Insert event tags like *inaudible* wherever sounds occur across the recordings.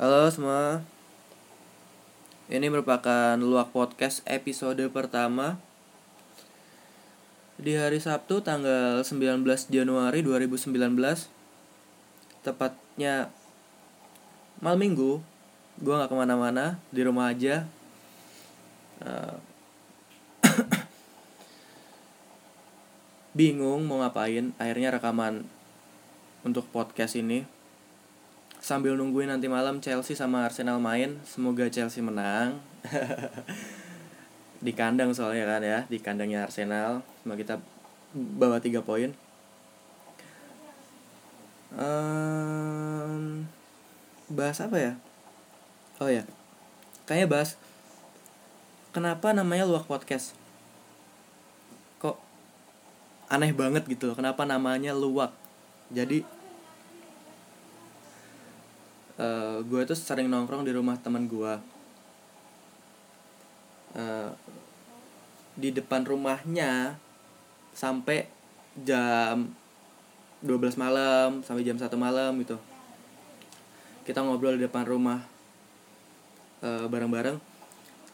Halo semua. Ini merupakan Luak Podcast episode pertama. Di hari Sabtu tanggal 19 Januari 2019 Tepatnya malam minggu Gue gak ke mana-mana Di rumah aja. Eh, *coughs* Bingung mau ngapain Akhirnya rekaman Untuk podcast ini sambil nungguin nanti malam Chelsea sama Arsenal main semoga Chelsea menang. *laughs* Di kandang soalnya kan ya di kandangnya Arsenal. Semoga kita bawa tiga poin. Um, bahas apa ya? Oh ya kayaknya bahas kenapa namanya luak podcast? Kok aneh banget gitu loh kenapa namanya luak jadi uh, gue tuh sering nongkrong di rumah teman gue uh, di depan rumahnya sampai jam 12 malam sampai jam 1 malam gitu. Kita ngobrol di depan rumah uh, bareng-bareng.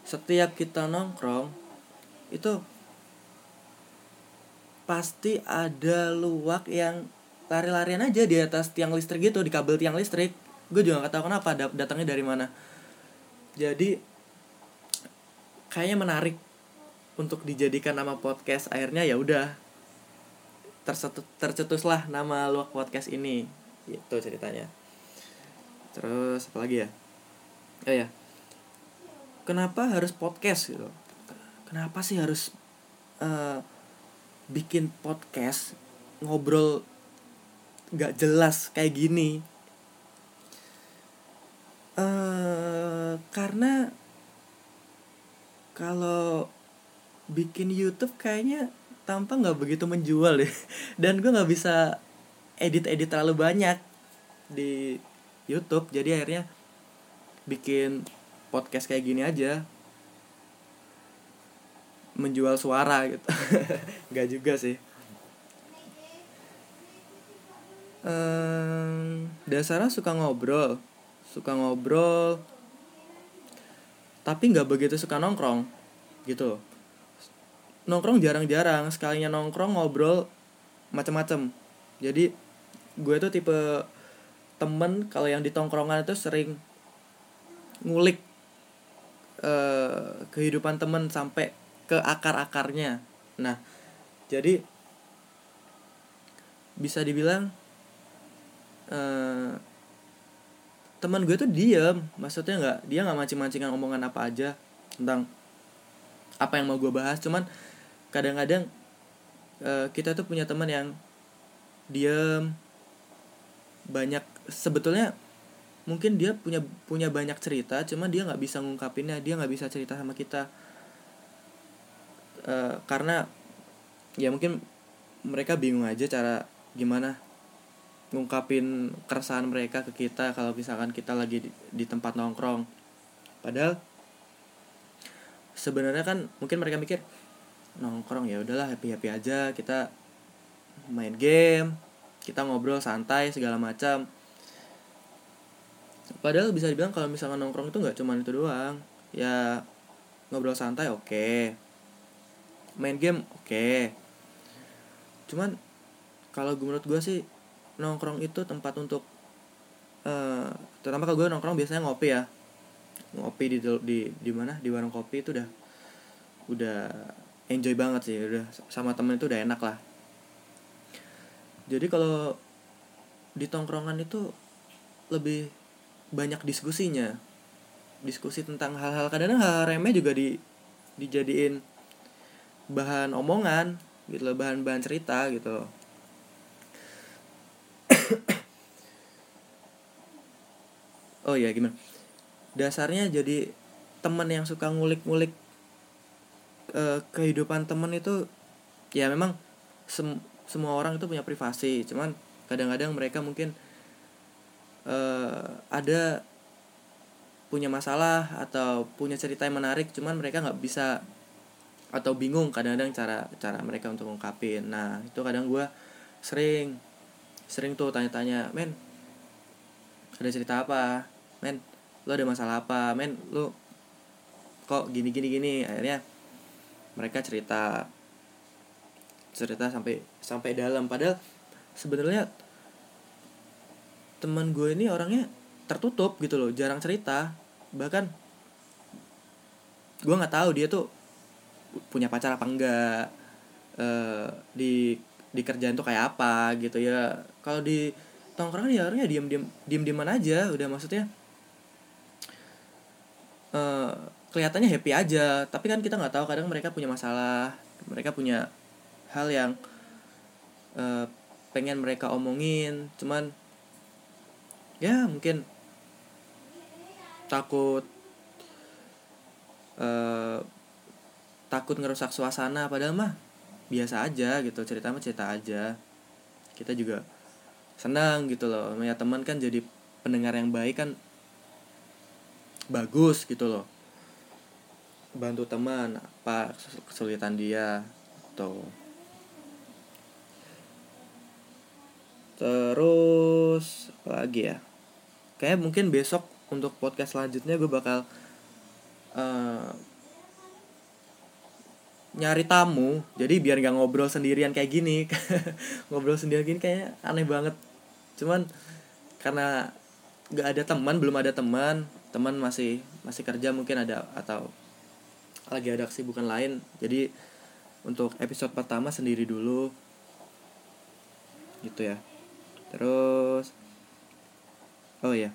Setiap kita nongkrong itu pasti ada luwak yang lari-larian aja di atas tiang listrik gitu di kabel tiang listrik gue juga nggak tahu kenapa datangnya dari mana. Jadi kayaknya menarik untuk dijadikan nama podcast. Akhirnya ya udah tercetuslah nama luak podcast ini. Itu ceritanya. Terus apa lagi ya? Oh ya kenapa harus podcast gitu? Kenapa sih harus uh, bikin podcast ngobrol nggak jelas kayak gini Uh, karena kalau bikin YouTube kayaknya tampak nggak begitu menjual deh. *laughs* Dan gue nggak bisa edit edit terlalu banyak di YouTube. Jadi akhirnya bikin podcast kayak gini aja. Menjual suara gitu. *laughs* Nggak juga sih. Um, dasarnya suka ngobrol suka ngobrol tapi nggak begitu suka nongkrong gitu nongkrong jarang-jarang sekalinya nongkrong ngobrol macem-macem. Jadi gue tuh tipe temen kalau yang di tongkrongan itu sering ngulik uh, kehidupan temen sampai ke akar-akarnya. Nah jadi bisa dibilang uh, teman gue tuh diem. Maksudnya nggak dia nggak mancing-mancingan omongan apa aja tentang apa yang mau gue bahas. Cuman kadang-kadang uh, kita tuh punya teman yang diem. Banyak sebetulnya mungkin dia punya punya banyak cerita cuman dia nggak bisa ngungkapinnya dia nggak bisa cerita sama kita. Uh, karena ya mungkin mereka bingung aja cara gimana ngungkapin keresahan mereka ke kita kalau misalkan kita lagi di, di tempat nongkrong padahal sebenarnya kan mungkin mereka mikir nongkrong ya udahlah happy happy aja kita main game kita ngobrol santai segala macam padahal bisa dibilang kalau misalkan nongkrong itu nggak cuma itu doang ya ngobrol santai oke okay. main game oke okay. cuman kalau menurut gue sih nongkrong itu tempat untuk uh, terutama kalau gue nongkrong biasanya ngopi ya. Ngopi di di di mana? Di warung kopi itu udah udah enjoy banget sih udah sama temen itu udah enak lah. Jadi kalau di tongkrongan itu lebih banyak diskusinya. Diskusi tentang hal-hal kadang hal, hal remeh juga di dijadiin bahan omongan gitu loh bahan-bahan cerita gitu loh oh ya gimana? Dasarnya jadi teman yang suka ngulik-ngulik uh, kehidupan temen itu ya memang sem semua orang itu punya privasi. Cuman kadang-kadang mereka mungkin uh, ada punya masalah atau punya cerita yang menarik cuman mereka nggak bisa atau bingung kadang-kadang cara cara mereka untuk ngungkapin. Nah itu kadang gue sering sering tuh tanya-tanya men ada cerita apa men lu ada masalah apa? Men lu kok gini gini gini? Akhirnya mereka cerita cerita sampai sampai dalam. Padahal sebenarnya teman gue ini orangnya tertutup gitu loh jarang cerita. Bahkan gue nggak tahu dia tuh punya pacar apa enggak uh, di di kerjaan tuh kayak apa gitu ya. Kalau di tongkrongan ya orangnya diem diem diem dieman aja udah maksudnya uh, kelihatannya happy aja. Tapi kan kita nggak tahu kadang mereka punya masalah. Mereka punya hal yang uh, pengen mereka omongin. Cuman ya mungkin takut uh, takut ngerusak suasana. Padahal mah biasa aja gitu cerita mah cerita aja. Kita juga senang gitu loh. Punya teman kan jadi pendengar yang baik kan bagus gitu loh. Bantu teman apa kesulitan dia tuh. Terus apa lagi ya? Kayak mungkin besok untuk podcast selanjutnya gue bakal uh, nyari tamu. Jadi biar nggak ngobrol sendirian kayak gini. *laughs* Ngobrol sendirian gini kayak aneh banget. Cuman karena nggak ada teman belum ada teman teman masih masih kerja mungkin ada atau lagi ada kesibukan lain. Jadi untuk episode pertama sendiri dulu. Gitu ya. Terus oh ya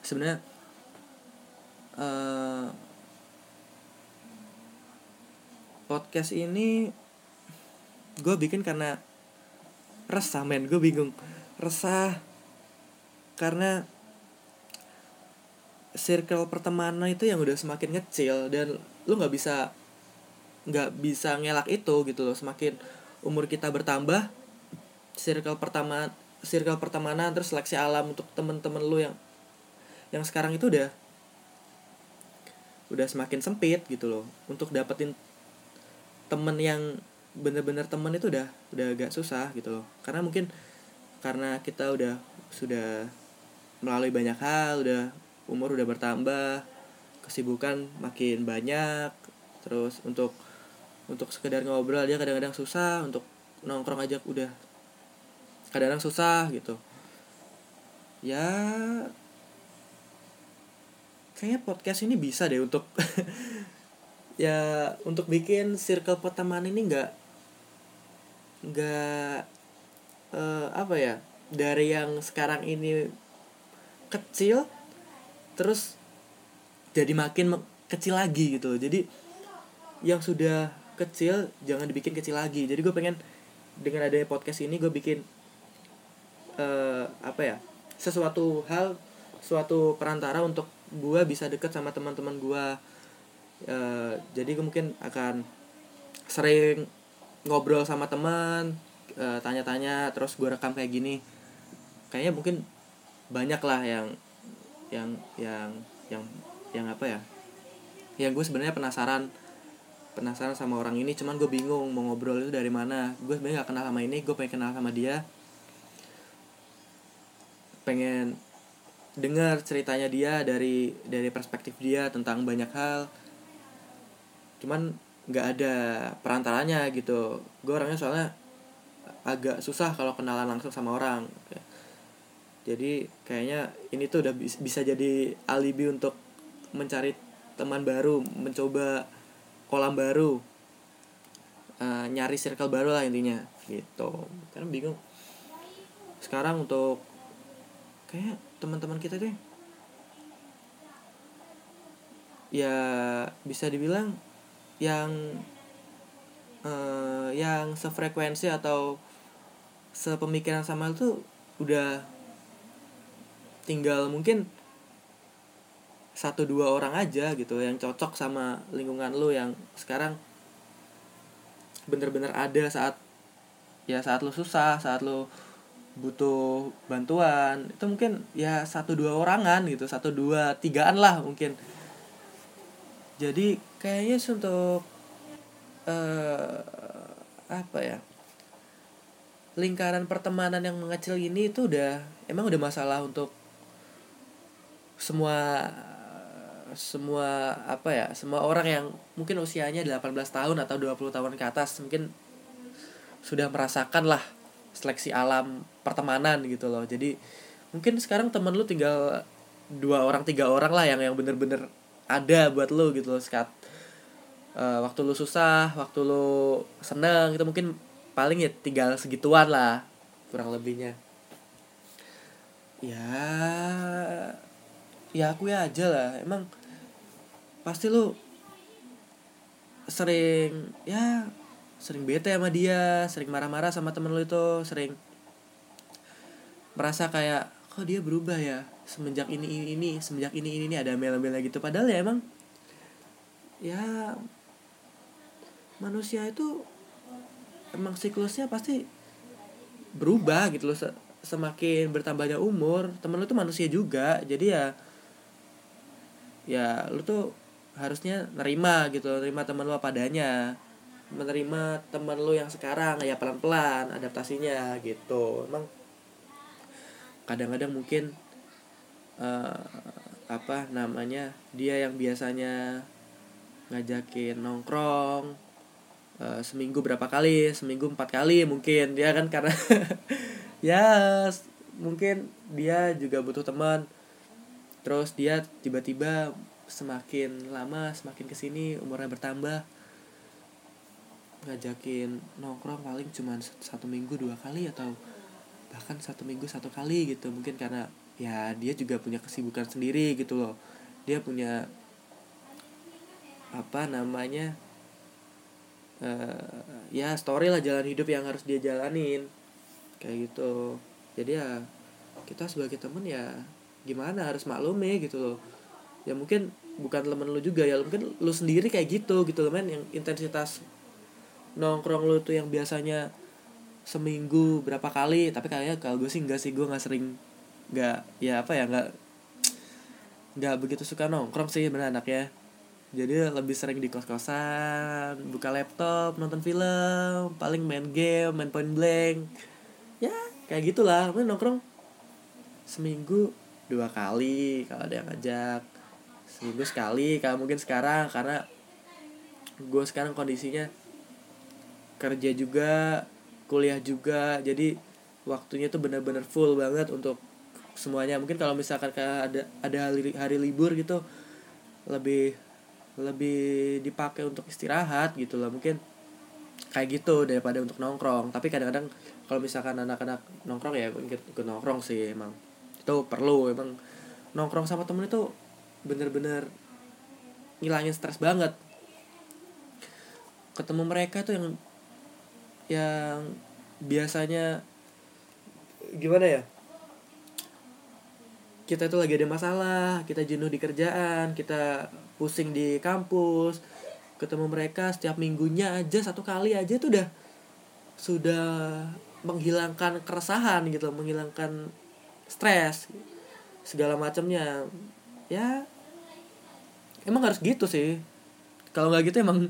sebenarnya uh, podcast ini gue bikin karena resah men. Gue bingung. Resah karena circle pertemanan itu yang udah semakin kecil dan lu nggak bisa nggak bisa ngelak itu gitu loh. Semakin umur kita bertambah circle pertama circle pertemanan terus seleksi alam untuk temen-temen lu yang yang sekarang itu udah udah semakin sempit gitu loh. Untuk dapetin temen yang bener-bener temen itu udah udah agak susah gitu loh. Karena mungkin karena kita udah sudah melalui banyak hal udah umur udah bertambah kesibukan makin banyak terus untuk untuk sekedar ngobrol dia kadang-kadang susah untuk nongkrong aja udah kadang-kadang susah gitu. Ya kayaknya podcast ini bisa deh untuk *laughs* ya untuk bikin circle pertemanan ini nggak nggak uh, apa ya dari yang sekarang ini kecil terus jadi makin kecil lagi gitu jadi yang sudah kecil jangan dibikin kecil lagi. Jadi gue pengen dengan adanya podcast ini gue bikin uh, apa ya sesuatu hal suatu perantara untuk gue bisa deket sama teman-teman gue uh, jadi gue mungkin akan sering ngobrol sama teman uh, tanya-tanya terus gue rekam kayak gini. Kayaknya mungkin banyak lah yang yang yang yang yang apa ya? Yang gue sebenarnya penasaran penasaran sama orang ini cuman gue bingung mau ngobrol itu dari mana. Gue sebenarnya gak kenal sama ini gue pengen kenal sama dia. Pengen dengar ceritanya dia dari dari perspektif dia tentang banyak hal. Cuman nggak ada perantaranya gitu. Gue orangnya soalnya agak susah kalau kenalan langsung sama orang jadi kayaknya ini tuh udah bisa jadi alibi untuk mencari teman baru mencoba kolam baru uh, nyari circle baru lah intinya gitu. Karena bingung. Sekarang untuk kayak teman-teman kita deh. Ya bisa dibilang yang uh, yang sefrekuensi atau sepemikiran sama itu udah tinggal mungkin satu dua orang aja gitu yang cocok sama lingkungan lu yang sekarang bener-bener ada saat ya saat lu susah saat lu butuh bantuan. Itu mungkin ya satu dua orangan gitu satu dua tigaan lah mungkin. Jadi kayaknya untuk uh, apa ya lingkaran pertemanan yang mengecil ini itu udah emang udah masalah untuk semua semua apa ya semua orang yang mungkin usianya 18 tahun atau 20 tahun ke atas mungkin sudah merasakan lah seleksi alam pertemanan gitu loh. Jadi mungkin sekarang temen lu tinggal dua orang tiga orang lah yang yang bener-bener ada buat lu gitu loh sekat. Uh, waktu lu susah waktu lu seneng itu mungkin paling ya tinggal segituan lah kurang lebihnya. Ya ya aku ya aja lah. Emang pasti lu sering ya sering bete sama dia sering marah-marah sama temen lu itu sering merasa kayak kok dia berubah ya? Semenjak ini ini ini semenjak ini ini, ini ada mela-mela gitu. Padahal ya emang ya manusia itu emang siklusnya pasti berubah gitu loh semakin bertambahnya umur. Temen lu tuh manusia juga. Jadi ya ya lu tuh harusnya nerima gitu nerima temen lu apa adanya. Menerima temen lu yang sekarang ya pelan pelan adaptasinya gitu. Emang kadang-kadang mungkin uh, apa namanya dia yang biasanya ngajakin nongkrong uh, seminggu berapa kali seminggu empat kali mungkin dia kan? Karena *laughs* ya mungkin dia juga butuh teman terus dia tiba-tiba semakin lama semakin ke sini umurnya bertambah. Ngajakin nongkrong paling cuma satu minggu dua kali atau bahkan satu minggu satu kali gitu. Mungkin karena ya dia juga punya kesibukan sendiri gitu loh. Dia punya apa namanya uh, ya story lah jalan hidup yang harus dia jalanin. Kayak gitu. Jadi ya kita sebagai temen ya gimana harus maklumi gitu loh. Ya mungkin bukan temen lu juga ya mungkin lu sendiri kayak gitu gitu loh men. Yang intensitas nongkrong lu tuh yang biasanya seminggu berapa kali tapi kayaknya kalau gue sih enggak sih gue nggak sering nggak ya apa ya nggak nggak begitu suka nongkrong sih benar ya jadi lebih sering di kos kosan buka laptop nonton film paling main game main point blank. Ya kayak gitulah. Main nongkrong seminggu dua kali kalau ada yang ngajak. Seminggu sekali kalau mungkin sekarang karena gue sekarang kondisinya kerja juga kuliah juga jadi waktunya tuh benar-benar full banget untuk semuanya. Mungkin kalau misalkan ada ada hari, hari libur gitu lebih lebih dipakai untuk istirahat gitu loh. Mungkin kayak gitu daripada untuk nongkrong. Tapi kadang-kadang kalau misalkan anak-anak nongkrong ya ikut nongkrong sih emang itu perlu emang nongkrong sama temen itu bener-bener ngilangin stres banget. Ketemu mereka tuh yang yang biasanya gimana ya? Kita itu lagi ada masalah kita jenuh di kerjaan kita pusing di kampus. Ketemu mereka setiap minggunya aja satu kali aja itu udah sudah menghilangkan keresahan gitu menghilangkan stres segala macamnya. Ya emang harus gitu sih. Kalau nggak gitu emang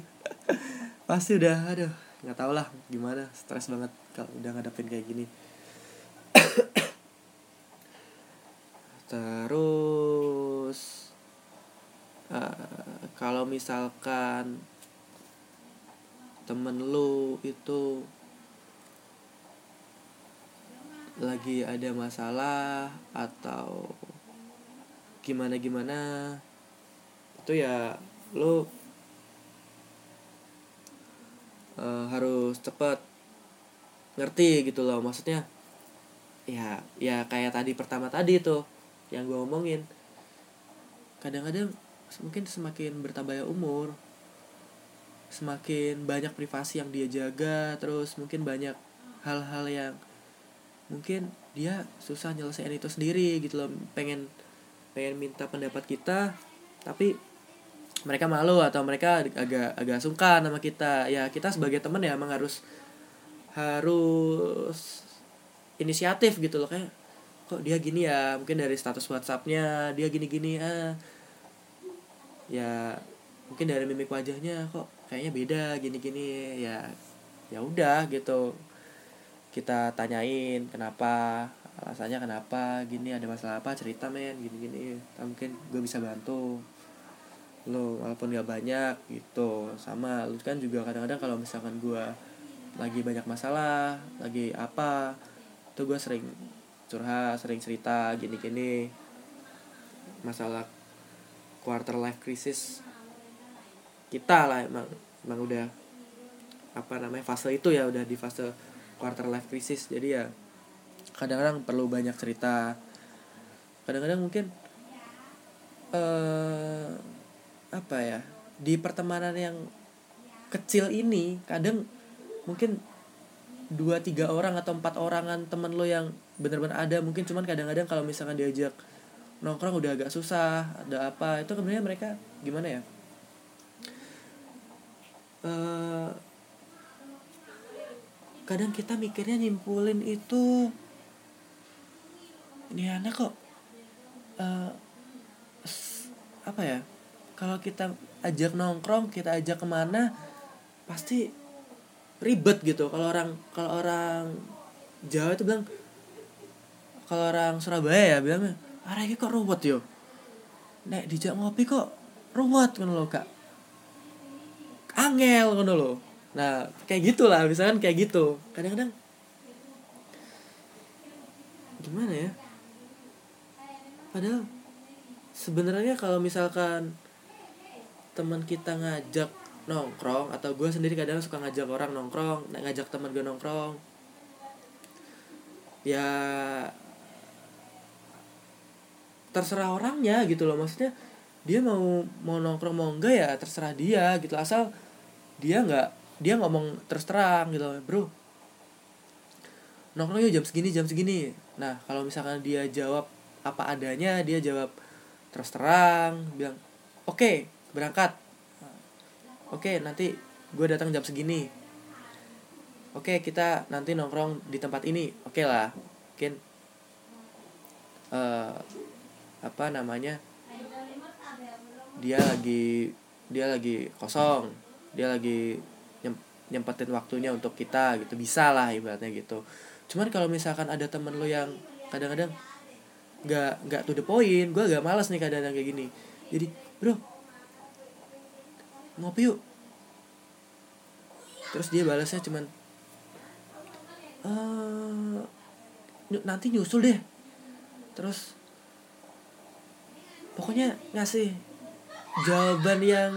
*laughs* pasti udah aduh nggak tau lah gimana stres banget kalau udah ngadepin kayak gini. *coughs* Terus uh, kalau misalkan temen lu itu lagi ada masalah atau gimana gimana itu ya lu uh, harus cepet ngerti gitu loh. Maksudnya ya ya kayak tadi pertama tadi tuh yang gue omongin. Kadang-kadang mungkin semakin bertambahnya umur semakin banyak privasi yang dia jaga terus mungkin banyak hal-hal yang mungkin dia susah nyelesain itu sendiri gitu loh. Pengen pengen minta pendapat kita tapi mereka malu atau mereka agak agak sungkan sama kita. Ya kita sebagai teman ya emang harus harus inisiatif gitu loh. Kayak kok dia gini ya? Mungkin dari status WhatsAppnya dia gini gini ah. Ya mungkin dari mimik wajahnya kok kayaknya beda gini gini ya ya udah gitu kita tanyain kenapa alasannya kenapa gini ada masalah apa cerita men gini gini mungkin gue bisa bantu lo walaupun gak banyak gitu. Sama lu kan juga kadang-kadang kalau misalkan gue lagi banyak masalah lagi apa tuh gue sering curhat sering cerita gini-gini masalah quarter life crisis kita lah emang emang udah apa namanya fase itu ya udah di fase quarter life crisis. Jadi ya kadang-kadang perlu banyak cerita. Kadang-kadang mungkin eh apa ya di pertemanan yang kecil ini kadang mungkin dua tiga orang atau empat orangan temen lo yang benar-benar ada mungkin cuman kadang-kadang kalau misalkan diajak nongkrong udah agak susah ada apa itu sebenarnya mereka gimana ya? Uh, kadang kita mikirnya nyimpulin itu. Ini anak kok. Uh, apa ya? Kalau kita ajak nongkrong kita ajak ke mana pasti ribet gitu. Kalau orang kalau orang Jawa itu bilang kalau orang Surabaya ya bilangnya arah ini kok ruwet yo? Nek dijak ngopi kok ruwet kan lo kak. Angel kan lo nah kayak gitulah misalkan kayak gitu. Kadang-kadang gimana ya? Padahal sebenarnya kalau misalkan teman kita ngajak nongkrong atau gue sendiri kadang suka ngajak orang nongkrong ngajak teman gue nongkrong ya terserah orangnya gitu loh. Maksudnya dia mau mau nongkrong mau enggak ya terserah dia gitu. Asal dia nggak dia ngomong terus terang gitu bro nongkrong yuk jam segini jam segini. Nah kalau misalkan dia jawab apa adanya dia jawab terus terang bilang oke okay, berangkat. Oke nanti gue datang jam segini. Oke kita nanti nongkrong di tempat ini. Oke lah mungkin uh, apa namanya dia lagi dia lagi kosong dia lagi nyempetin waktunya untuk kita gitu. Bisa lah ibaratnya gitu. Cuman kalau misalkan ada temen lo yang kadang-kadang nggak nggak to the point gue agak malas nih kadang-kadang kayak gini. Jadi bro ngopi yuk. Terus dia balasnya cuman uh, nanti nyusul deh. Terus pokoknya ngasih jawaban yang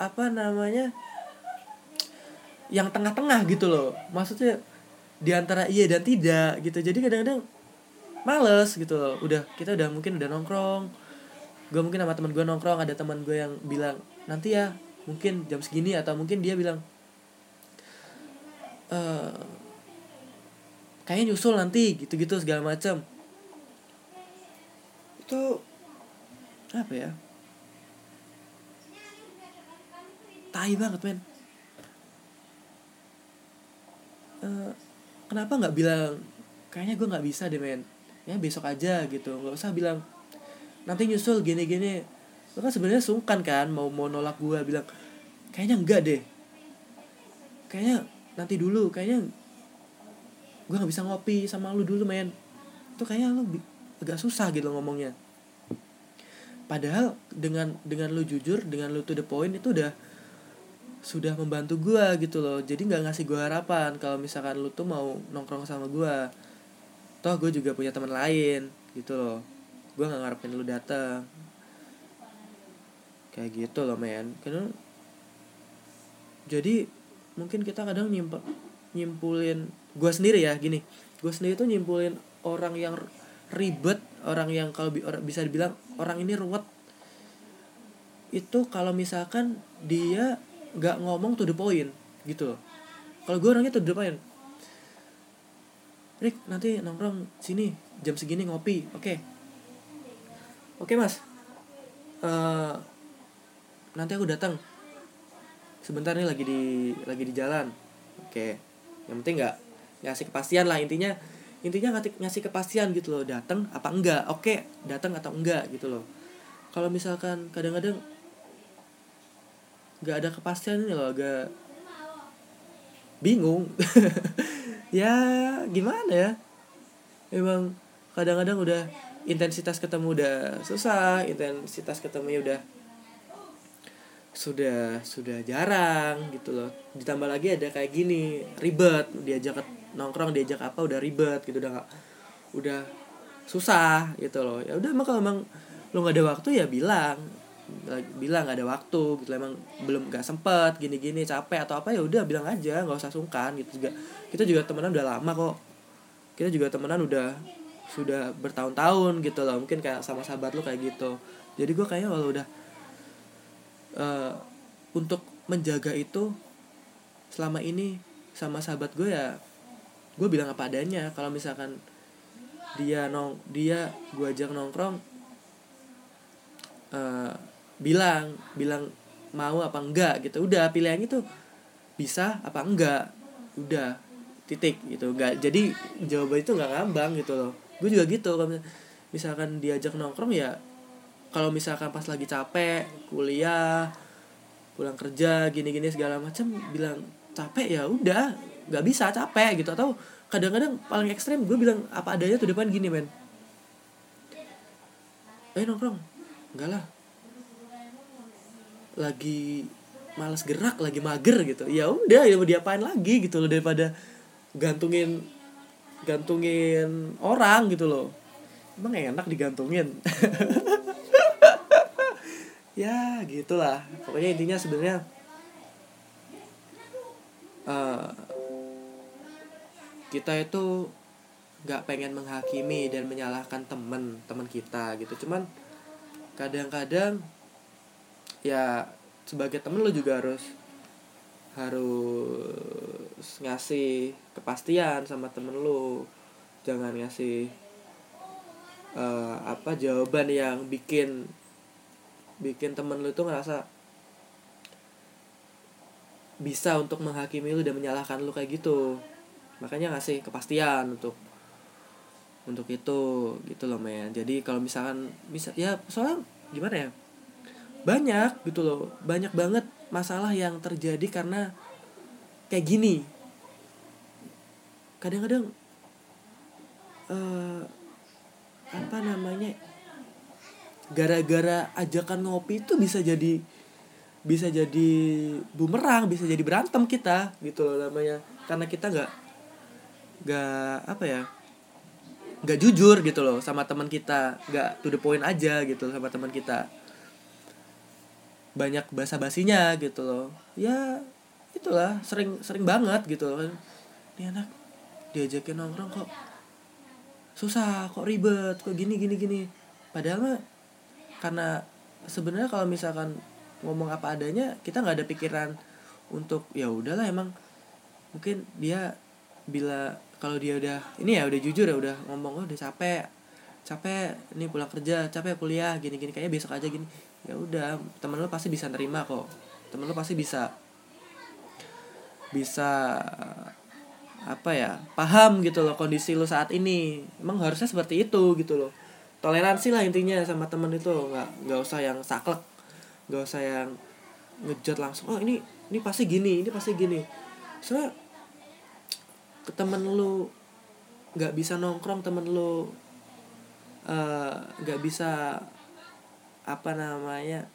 apa namanya yang tengah-tengah gitu loh. Maksudnya di antara iya dan tidak gitu. Jadi kadang-kadang males gitu loh. Udah kita udah mungkin udah nongkrong. Gue mungkin sama teman gue nongkrong. Ada teman gue yang bilang nanti ya mungkin jam segini atau mungkin dia bilang e, kayaknya nyusul nanti gitu-gitu segala macam itu apa ya? Tai banget men uh, kenapa nggak bilang kayaknya gue nggak bisa deh men. Ya besok aja gitu. Nggak usah bilang nanti nyusul gini gini lo kan sebenarnya sungkan kan mau mau nolak gue bilang kayaknya enggak deh. Kayaknya nanti dulu kayaknya gue nggak bisa ngopi sama lu dulu men. Itu kayaknya lu agak susah gitu ngomongnya. Padahal dengan dengan lu jujur dengan lu to the point itu udah sudah membantu gue gitu loh. Jadi nggak ngasih gue harapan kalau misalkan lu tuh mau nongkrong sama gue toh gue juga punya teman lain gitu loh. Gue nggak ngarepin lu datang kayak gitu loh men. Karena jadi mungkin kita kadang nyimpul nyimpulin gue sendiri ya gini. Gue sendiri tuh nyimpulin orang yang ribet orang yang kalau bisa dibilang orang ini ruwet. Itu kalau misalkan dia nggak ngomong to the point gitu loh. Kalau gue orangnya to the point. Rick nanti nongkrong sini jam segini ngopi oke. Okay. oke okay, mas. Uh, nanti aku datang. Sebentar nih lagi di lagi di jalan. Oke. Okay. yang penting nggak ngasih kepastian lah intinya intinya ngasih ngasih kepastian gitu loh datang apa enggak oke okay, datang atau enggak gitu loh. Kalau misalkan kadang-kadang nggak ada kepastian ini loh agak bingung. *laughs* Ya gimana ya? Emang kadang-kadang udah intensitas ketemu udah susah intensitas ketemunya udah sudah sudah jarang gitu loh. Ditambah lagi ada kayak gini ribet. Diajak nongkrong diajak apa udah ribet gitu. Udah gak, udah susah gitu loh. Ya udah emang kalau emang lo nggak ada waktu ya bilang bilang gak ada waktu gitu emang belum gak sempet gini-gini capek atau apa ya udah bilang aja nggak usah sungkan gitu juga. Kita juga temenan udah lama kok. Kita juga temenan udah sudah bertahun-tahun gitu loh mungkin kayak sama sahabat lu kayak gitu. Jadi gue kayaknya kalau udah uh, untuk menjaga itu selama ini sama sahabat gue ya gue bilang apa adanya. Kalau misalkan dia nong dia gue ajak nongkrong uh, bilang bilang mau apa enggak gitu. Udah pilihannya tuh bisa apa enggak? Udah titik gitu. Enggak jadi jawaban itu nggak ngambang gitu loh. Gue juga gitu kalau misalkan diajak nongkrong ya kalau misalkan pas lagi capek kuliah pulang kerja gini-gini segala macam bilang capek ya udah nggak bisa capek gitu. Atau kadang-kadang paling ekstrem gue bilang apa adanya tuh depan gini men. Eh nongkrong. Enggak lah lagi malas gerak lagi mager gitu. Ya udah ya mau diapain lagi gitu loh daripada gantungin gantungin orang gitu loh. Emang enak digantungin. *laughs* Ya gitulah. Pokoknya intinya sebenarnya uh, kita itu nggak pengen menghakimi dan menyalahkan temen teman kita gitu. Cuman kadang-kadang ya sebagai temen lo juga harus harus ngasih kepastian sama temen lo jangan ngasih uh, apa jawaban yang bikin bikin temen lu tuh ngerasa bisa untuk menghakimi lu dan menyalahkan lu kayak gitu. Makanya ngasih kepastian untuk untuk itu gitu loh men. Jadi kalau misalkan bisa ya soalnya gimana ya banyak gitu loh. Banyak banget masalah yang terjadi karena kayak gini. Kadang-kadang uh, apa namanya gara-gara ajakan ngopi itu bisa jadi bisa jadi bumerang bisa jadi berantem kita gitu loh namanya. Karena kita nggak nggak apa ya nggak jujur gitu loh sama teman kita. Nggak to the point aja gitu sama teman kita banyak basa basinya gitu loh. Ya itulah sering sering banget gitu loh. Ini anak diajakin nongkrong kok susah kok ribet kok gini gini gini. Padahal mah karena sebenarnya kalau misalkan ngomong apa adanya kita nggak ada pikiran untuk ya udahlah emang mungkin dia bila kalau dia udah ini ya udah jujur ya udah ngomong oh udah capek capek ini pulang kerja capek kuliah gini gini kayaknya besok aja gini ya udah temen lo pasti bisa nerima kok. Temen lo pasti bisa bisa apa ya paham gitu loh kondisi lo saat ini. Emang harusnya seperti itu gitu loh. Toleransi lah intinya sama temen itu. Nggak nggak usah yang saklek. Nggak usah yang ngejat langsung oh ini ini pasti gini ini pasti gini. Soalnya ke temen lu nggak bisa nongkrong temen lu eh, nggak uh, bisa apa namanya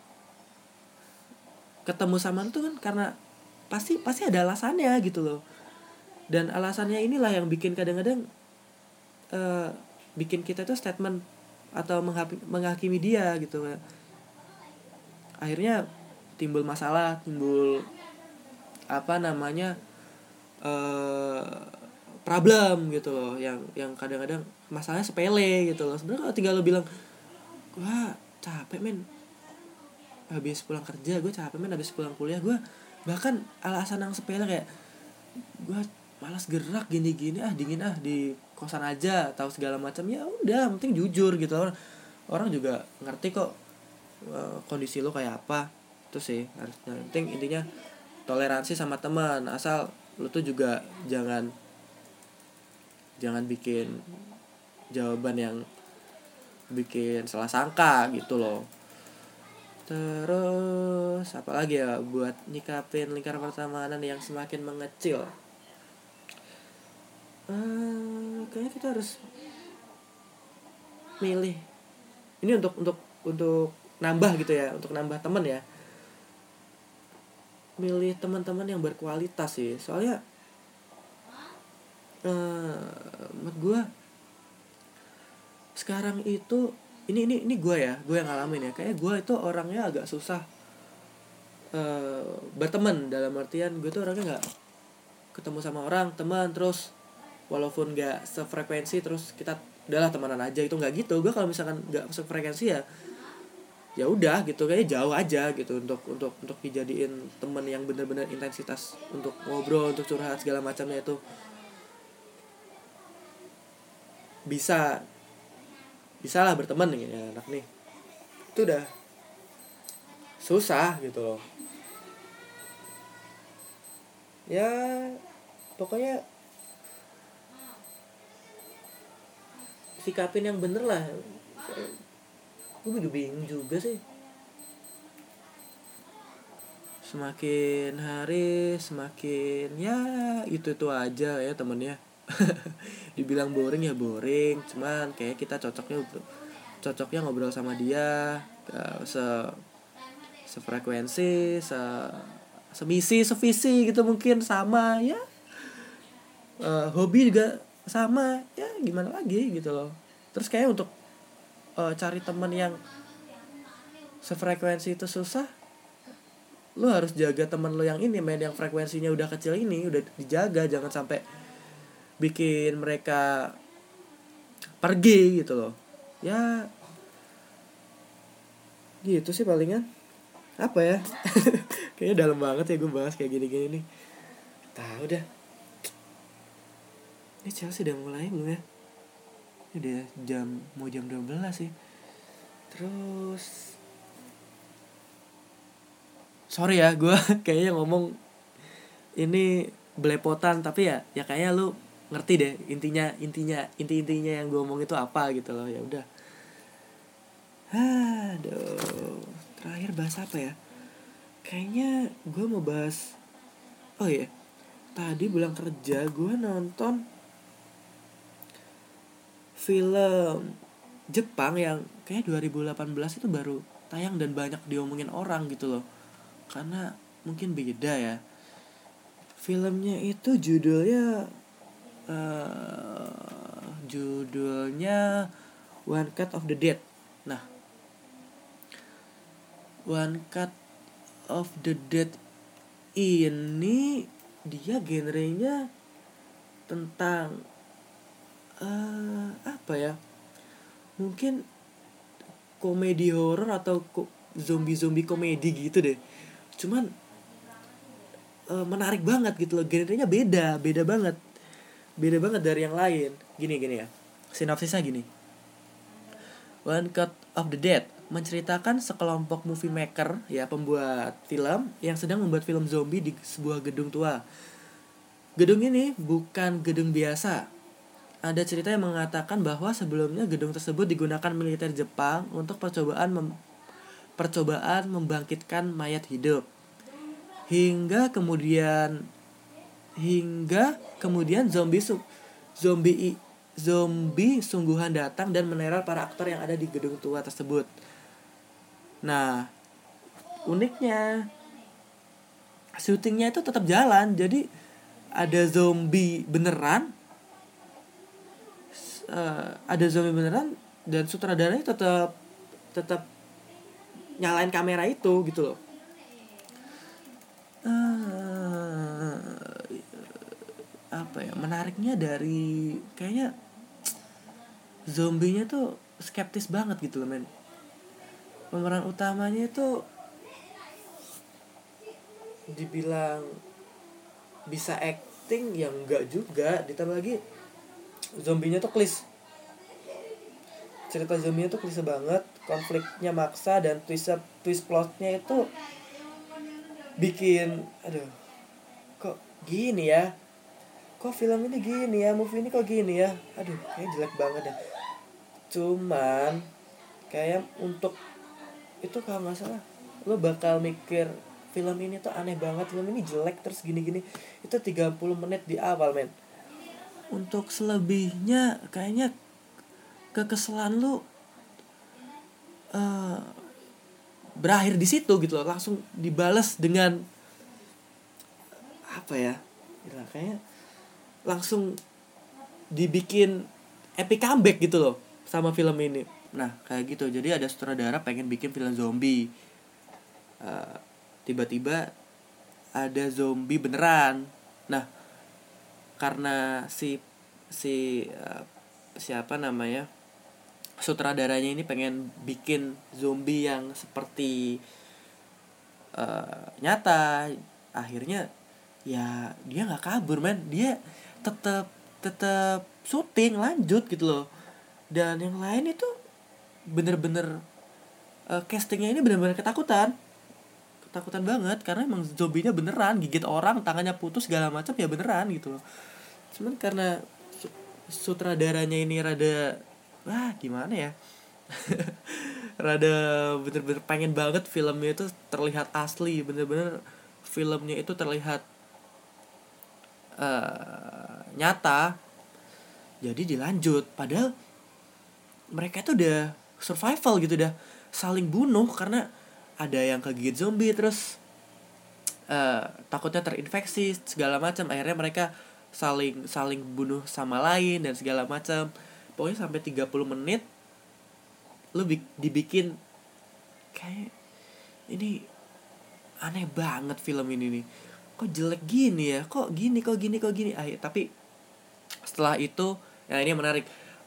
ketemu sama tuh kan karena pasti pasti ada alasannya gitu loh. Dan alasannya inilah yang bikin kadang-kadang uh, bikin kita tuh statement atau menghakimi dia gitu akhirnya timbul masalah timbul apa namanya uh, problem gitu loh yang yang kadang-kadang masalahnya sepele gitu loh. Sebenarnya kalau tinggal lo bilang gua capek men. Habis pulang kerja gue capek men. Habis pulang kuliah gue bahkan alasan yang sepele kayak gue malas gerak gini-gini ah dingin ah di kosan aja tahu segala macam. Ya udah penting jujur gitu. Orang orang juga ngerti kok uh, kondisi lo kayak apa. Itu sih harusnya penting intinya toleransi sama teman. Asal lo tuh juga jangan jangan bikin jawaban yang bikin salah sangka gitu loh. Terus apa lagi ya buat nyikapin lingkaran pertemanan yang semakin mengecil? Uh, kayaknya kita harus milih. Ini untuk untuk untuk nambah gitu ya untuk nambah temen ya. Milih teman-teman yang berkualitas sih. Soalnya uh, menurut gue sekarang itu ini ini ini gue ya gue yang ngalamin ya. Kayak gue itu orangnya agak susah uh, berteman. Dalam artian gue tuh orangnya nggak ketemu sama orang teman terus walaupun nggak sefrekuensi terus kita udahlah temenan aja. Itu nggak gitu. Gue kalau misalkan nggak sefrekuensi ya ya udah gitu. Kayak jauh aja gitu untuk untuk untuk dijadiin temen yang bener-bener intensitas untuk ngobrol untuk curhat segala macamnya itu bisa bisa lah berteman ya anak nih. Itu udah susah gitu loh. Ya pokoknya sikapin yang bener lah. Gue juga bingung juga sih. Semakin hari semakin ya itu itu aja ya temennya *laughs* dibilang boring ya boring cuman kayak kita cocoknya cocoknya ngobrol sama dia se sefrekuensi se semisi sevisi gitu mungkin sama ya. Uh, hobi juga sama ya gimana lagi gitu loh. Terus kayak untuk uh, cari teman yang sefrekuensi itu susah lu harus jaga teman lu yang ini main yang frekuensinya udah kecil ini udah dijaga jangan sampai bikin mereka pergi gitu loh. Ya gitu sih palingan. Apa ya? *laughs* Kayaknya dalam banget ya gue bahas kayak gini-gini nih. Tahu dah. Ini Chelsea udah mulai belum ya? Udah jam mau jam 12 sih. Terus sorry ya gue *laughs* kayaknya ngomong ini belepotan tapi ya ya kayaknya lu ngerti deh intinya intinya inti intinya yang gue ngomong itu apa gitu loh. Ya udah. Aduh terakhir bahas apa ya? Kayaknya gue mau bahas oh ya tadi pulang kerja gue nonton film Jepang yang kayak 2018 itu baru tayang dan banyak diomongin orang gitu loh. Karena mungkin beda ya. Filmnya itu judulnya uh, judulnya One Cut of the Dead. Nah One Cut of the Dead ini dia genrenya tentang uh, apa ya? Mungkin komedi horror atau zombie zombie komedi gitu deh. Cuman uh, menarik banget gitu loh. Genrenya beda beda banget beda banget dari yang lain. Gini gini ya. Sinopsisnya gini. One Cut of the Dead menceritakan sekelompok movie maker ya pembuat film yang sedang membuat film zombie di sebuah gedung tua. Gedung ini bukan gedung biasa. Ada cerita yang mengatakan bahwa sebelumnya gedung tersebut digunakan militer Jepang untuk percobaan mem percobaan membangkitkan mayat hidup. Hingga kemudian hingga kemudian zombie zombie zombie sungguhan datang dan meneror para aktor yang ada di gedung tua tersebut. Nah, uniknya syutingnya itu tetap jalan. Jadi ada zombie beneran uh, ada zombie beneran dan sutradaranya tetap tetap nyalain kamera itu gitu loh uh, apa ya menariknya dari kayaknya zombinya tuh skeptis banget gitu loh men. Pemeran utamanya itu dibilang bisa acting yang enggak juga ditambah lagi zombinya tuh klis. Cerita zombinya tuh klise banget konfliknya maksa dan twist twist plotnya itu bikin aduh kok gini ya kok film ini gini ya? Movie ini kok gini ya? Aduh kayak jelek banget ya cuman kayak untuk itu kalau nggak salah lo bakal mikir film ini tuh aneh banget film ini jelek terus gini-gini. Itu 30 menit di awal men. Untuk selebihnya kayaknya kekesalan lu uh, berakhir di situ gitu loh. Langsung dibales dengan apa ya? Gila, kayaknya langsung dibikin epic comeback gitu loh sama film ini. Nah kayak gitu. Jadi ada sutradara pengen bikin film zombie. Uh, tiba-tiba ada zombie beneran. Nah karena si si uh, siapa namanya sutradaranya ini pengen bikin zombie yang seperti uh, nyata akhirnya ya dia nggak kabur man dia tetap tetap syuting lanjut gitu loh. Dan yang lain itu bener-bener uh, castingnya ini bener-bener ketakutan. Ketakutan banget karena emang zombinya beneran gigit orang tangannya putus segala macam ya beneran gitu loh. Cuman karena sutradaranya ini rada wah gimana ya? *laughs* Rada bener-bener pengen banget filmnya itu terlihat asli bener-bener filmnya itu terlihat uh, nyata. Jadi dilanjut. Padahal mereka itu udah survival gitu udah saling bunuh karena ada yang kegigit zombie terus uh, takutnya terinfeksi segala macam. Akhirnya mereka saling saling bunuh sama lain dan segala macam. Pokoknya sampai 30 menit lu dibikin kayak ini aneh banget film ini nih. Kok jelek gini ya? Kok gini kok gini kok gini? Ah, tapi setelah itu ya ini menarik.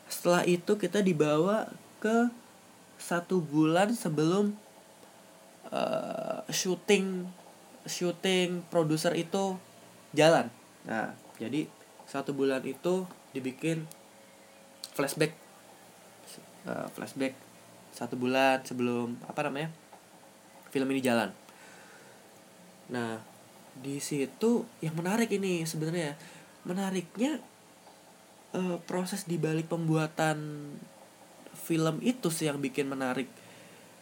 Setelah itu kita dibawa ke satu bulan sebelum uh, syuting syuting produser itu jalan. Nah jadi satu bulan itu dibikin flashback. Uh, flashback satu bulan sebelum apa namanya film ini jalan. Nah di situ yang menarik ini sebenarnya. Menariknya uh, proses dibalik pembuatan film itu sih yang bikin menarik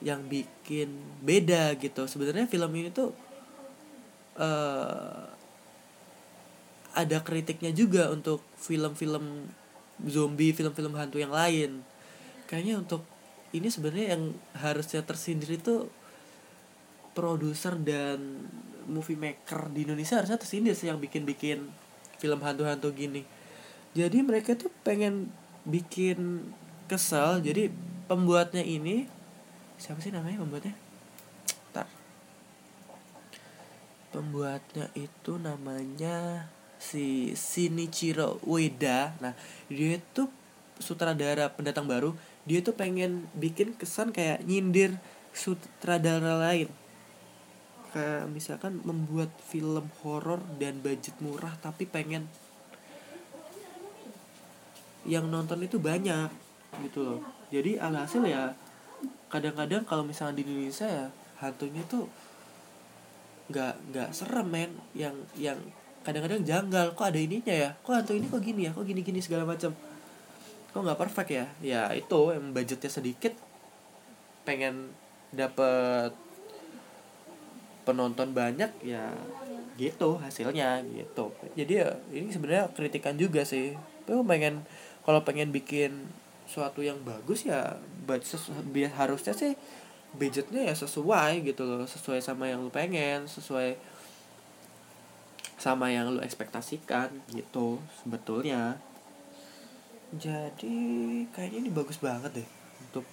yang bikin beda gitu. Sebenarnya film ini tuh uh, ada kritiknya juga untuk film-film zombie film-film hantu yang lain. Kayaknya untuk ini sebenarnya yang harusnya tersindir itu produser dan movie maker di Indonesia harusnya tersindir sih yang bikin-bikin film hantu-hantu gini jadi mereka tuh pengen bikin kesel. Jadi pembuatnya ini siapa sih namanya pembuatnya? Ntar. pembuatnya itu namanya si Shinichiro Ueda. Nah dia itu sutradara pendatang baru. Dia tuh pengen bikin kesan kayak nyindir sutradara lain. Kayak misalkan membuat film horor dan budget murah tapi pengen yang nonton itu banyak gitu loh. Jadi alhasil ya kadang-kadang kalau misalnya di Indonesia ya hantunya tuh nggak nggak serem men. Yang yang kadang-kadang janggal kok ada ininya ya? Kok hantu ini kok gini ya? Kok gini-gini segala macam? Kok nggak perfect ya? Ya itu yang budgetnya sedikit pengen dapet penonton banyak ya gitu hasilnya gitu. Jadi ya ini sebenarnya kritikan juga sih. Tapi pengen kalau pengen bikin suatu yang bagus ya biar harusnya sih budgetnya ya sesuai gitu loh sesuai sama yang lu pengen sesuai sama yang lu ekspektasikan gitu sebetulnya. Jadi kayaknya ini bagus banget deh untuk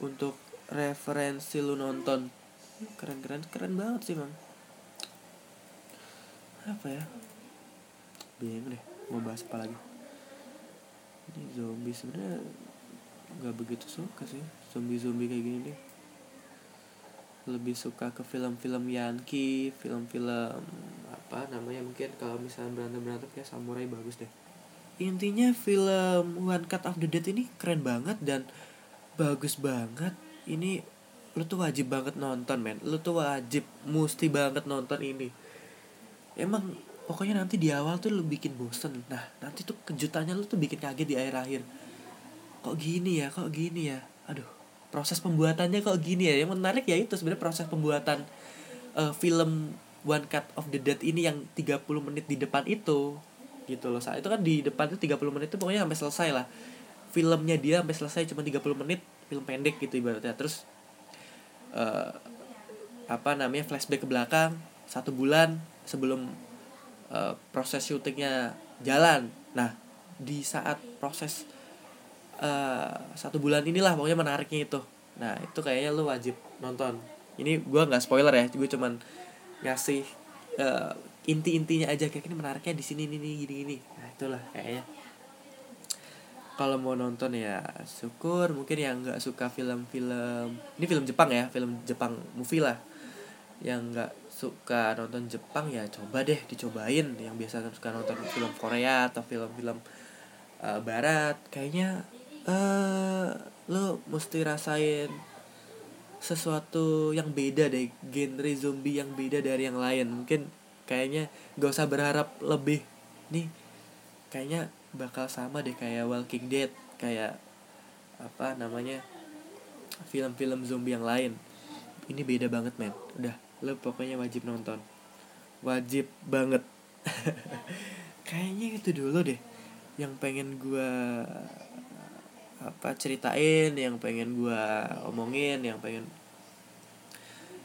untuk referensi lu nonton. Keren keren keren banget sih bang apa ya? Bingung deh mau bahas apa lagi ini zombie sebenarnya nggak begitu suka sih zombie zombie kayak gini deh. Lebih suka ke film-film Yankee film-film apa namanya mungkin kalau misalnya berantem berantem kayak samurai bagus deh. Intinya film One Cut of the Dead ini keren banget dan bagus banget. Ini lu tuh wajib banget nonton men. Lu tuh wajib mesti banget nonton ini. Emang pokoknya nanti di awal tuh lu bikin bosen. Nah nanti tuh kejutannya lu tuh bikin kaget di akhir akhir kok gini ya kok gini ya? Aduh proses pembuatannya kok gini ya? Yang menarik ya itu sebenarnya proses pembuatan uh, film One Cut of the Dead ini yang 30 menit di depan itu gitu loh. Saat itu kan di depan itu 30 menit itu pokoknya sampai selesai lah. Filmnya dia sampai selesai cuma 30 menit film pendek gitu ibaratnya. Terus uh, apa namanya flashback ke belakang satu bulan sebelum uh, proses syutingnya jalan. Nah di saat proses uh, satu bulan inilah pokoknya menariknya itu. Nah itu kayaknya lu wajib nonton. Ini gue nggak spoiler ya gue cuman ngasih uh, inti-intinya aja kayak ini menariknya di sini nih gini gini. Nah itulah kayaknya. Kalau mau nonton ya syukur mungkin yang nggak suka film-film ini film Jepang ya film Jepang movie lah. Yang nggak suka nonton Jepang ya coba deh dicobain. Yang biasa suka nonton film Korea atau film-film uh, Barat kayaknya uh, lo mesti rasain sesuatu yang beda deh genre zombie yang beda dari yang lain. Mungkin kayaknya gak usah berharap lebih. Nih kayaknya bakal sama deh kayak Walking Dead kayak apa namanya film-film zombie yang lain. Ini beda banget men. Udah lo pokoknya wajib nonton. Wajib banget. *laughs* Kayaknya itu dulu deh yang pengen gue apa ceritain yang pengen gue omongin yang pengen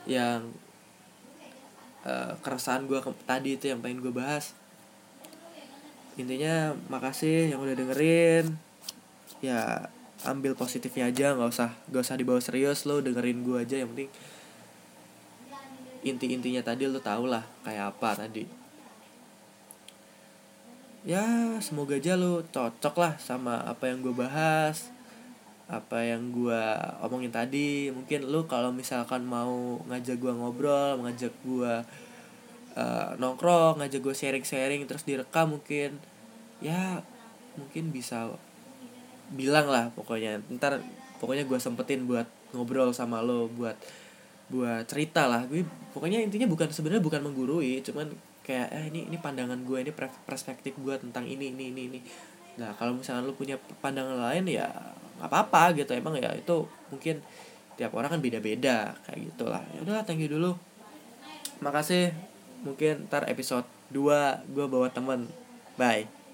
yang uh, keresahan gue tadi itu yang pengen gue bahas. Intinya makasih yang udah dengerin. Ya ambil positifnya aja nggak usah nggak usah dibawa serius lo dengerin gue aja yang penting inti intinya tadi lo tau lah kayak apa tadi. Ya semoga aja lo cocok lah sama apa yang gue bahas apa yang gue omongin tadi. Mungkin lo kalau misalkan mau ngajak gue ngobrol ngajak gue uh, nongkrong ngajak gue sharing-sharing terus direkam mungkin ya mungkin bisa bilang lah pokoknya. Ntar pokoknya gue sempetin buat ngobrol sama lo buat buat cerita lah. Gue pokoknya intinya bukan sebenarnya bukan menggurui cuman kayak eh ini ini pandangan gue ini perspektif gue tentang ini ini ini ini. Nah kalau misalnya lo punya pandangan lain ya nggak apa-apa gitu. Emang ya itu mungkin tiap orang kan beda-beda kayak gitulah. Ya udah thank you dulu. Makasih. Mungkin ntar episode 2 gue bawa temen. Bye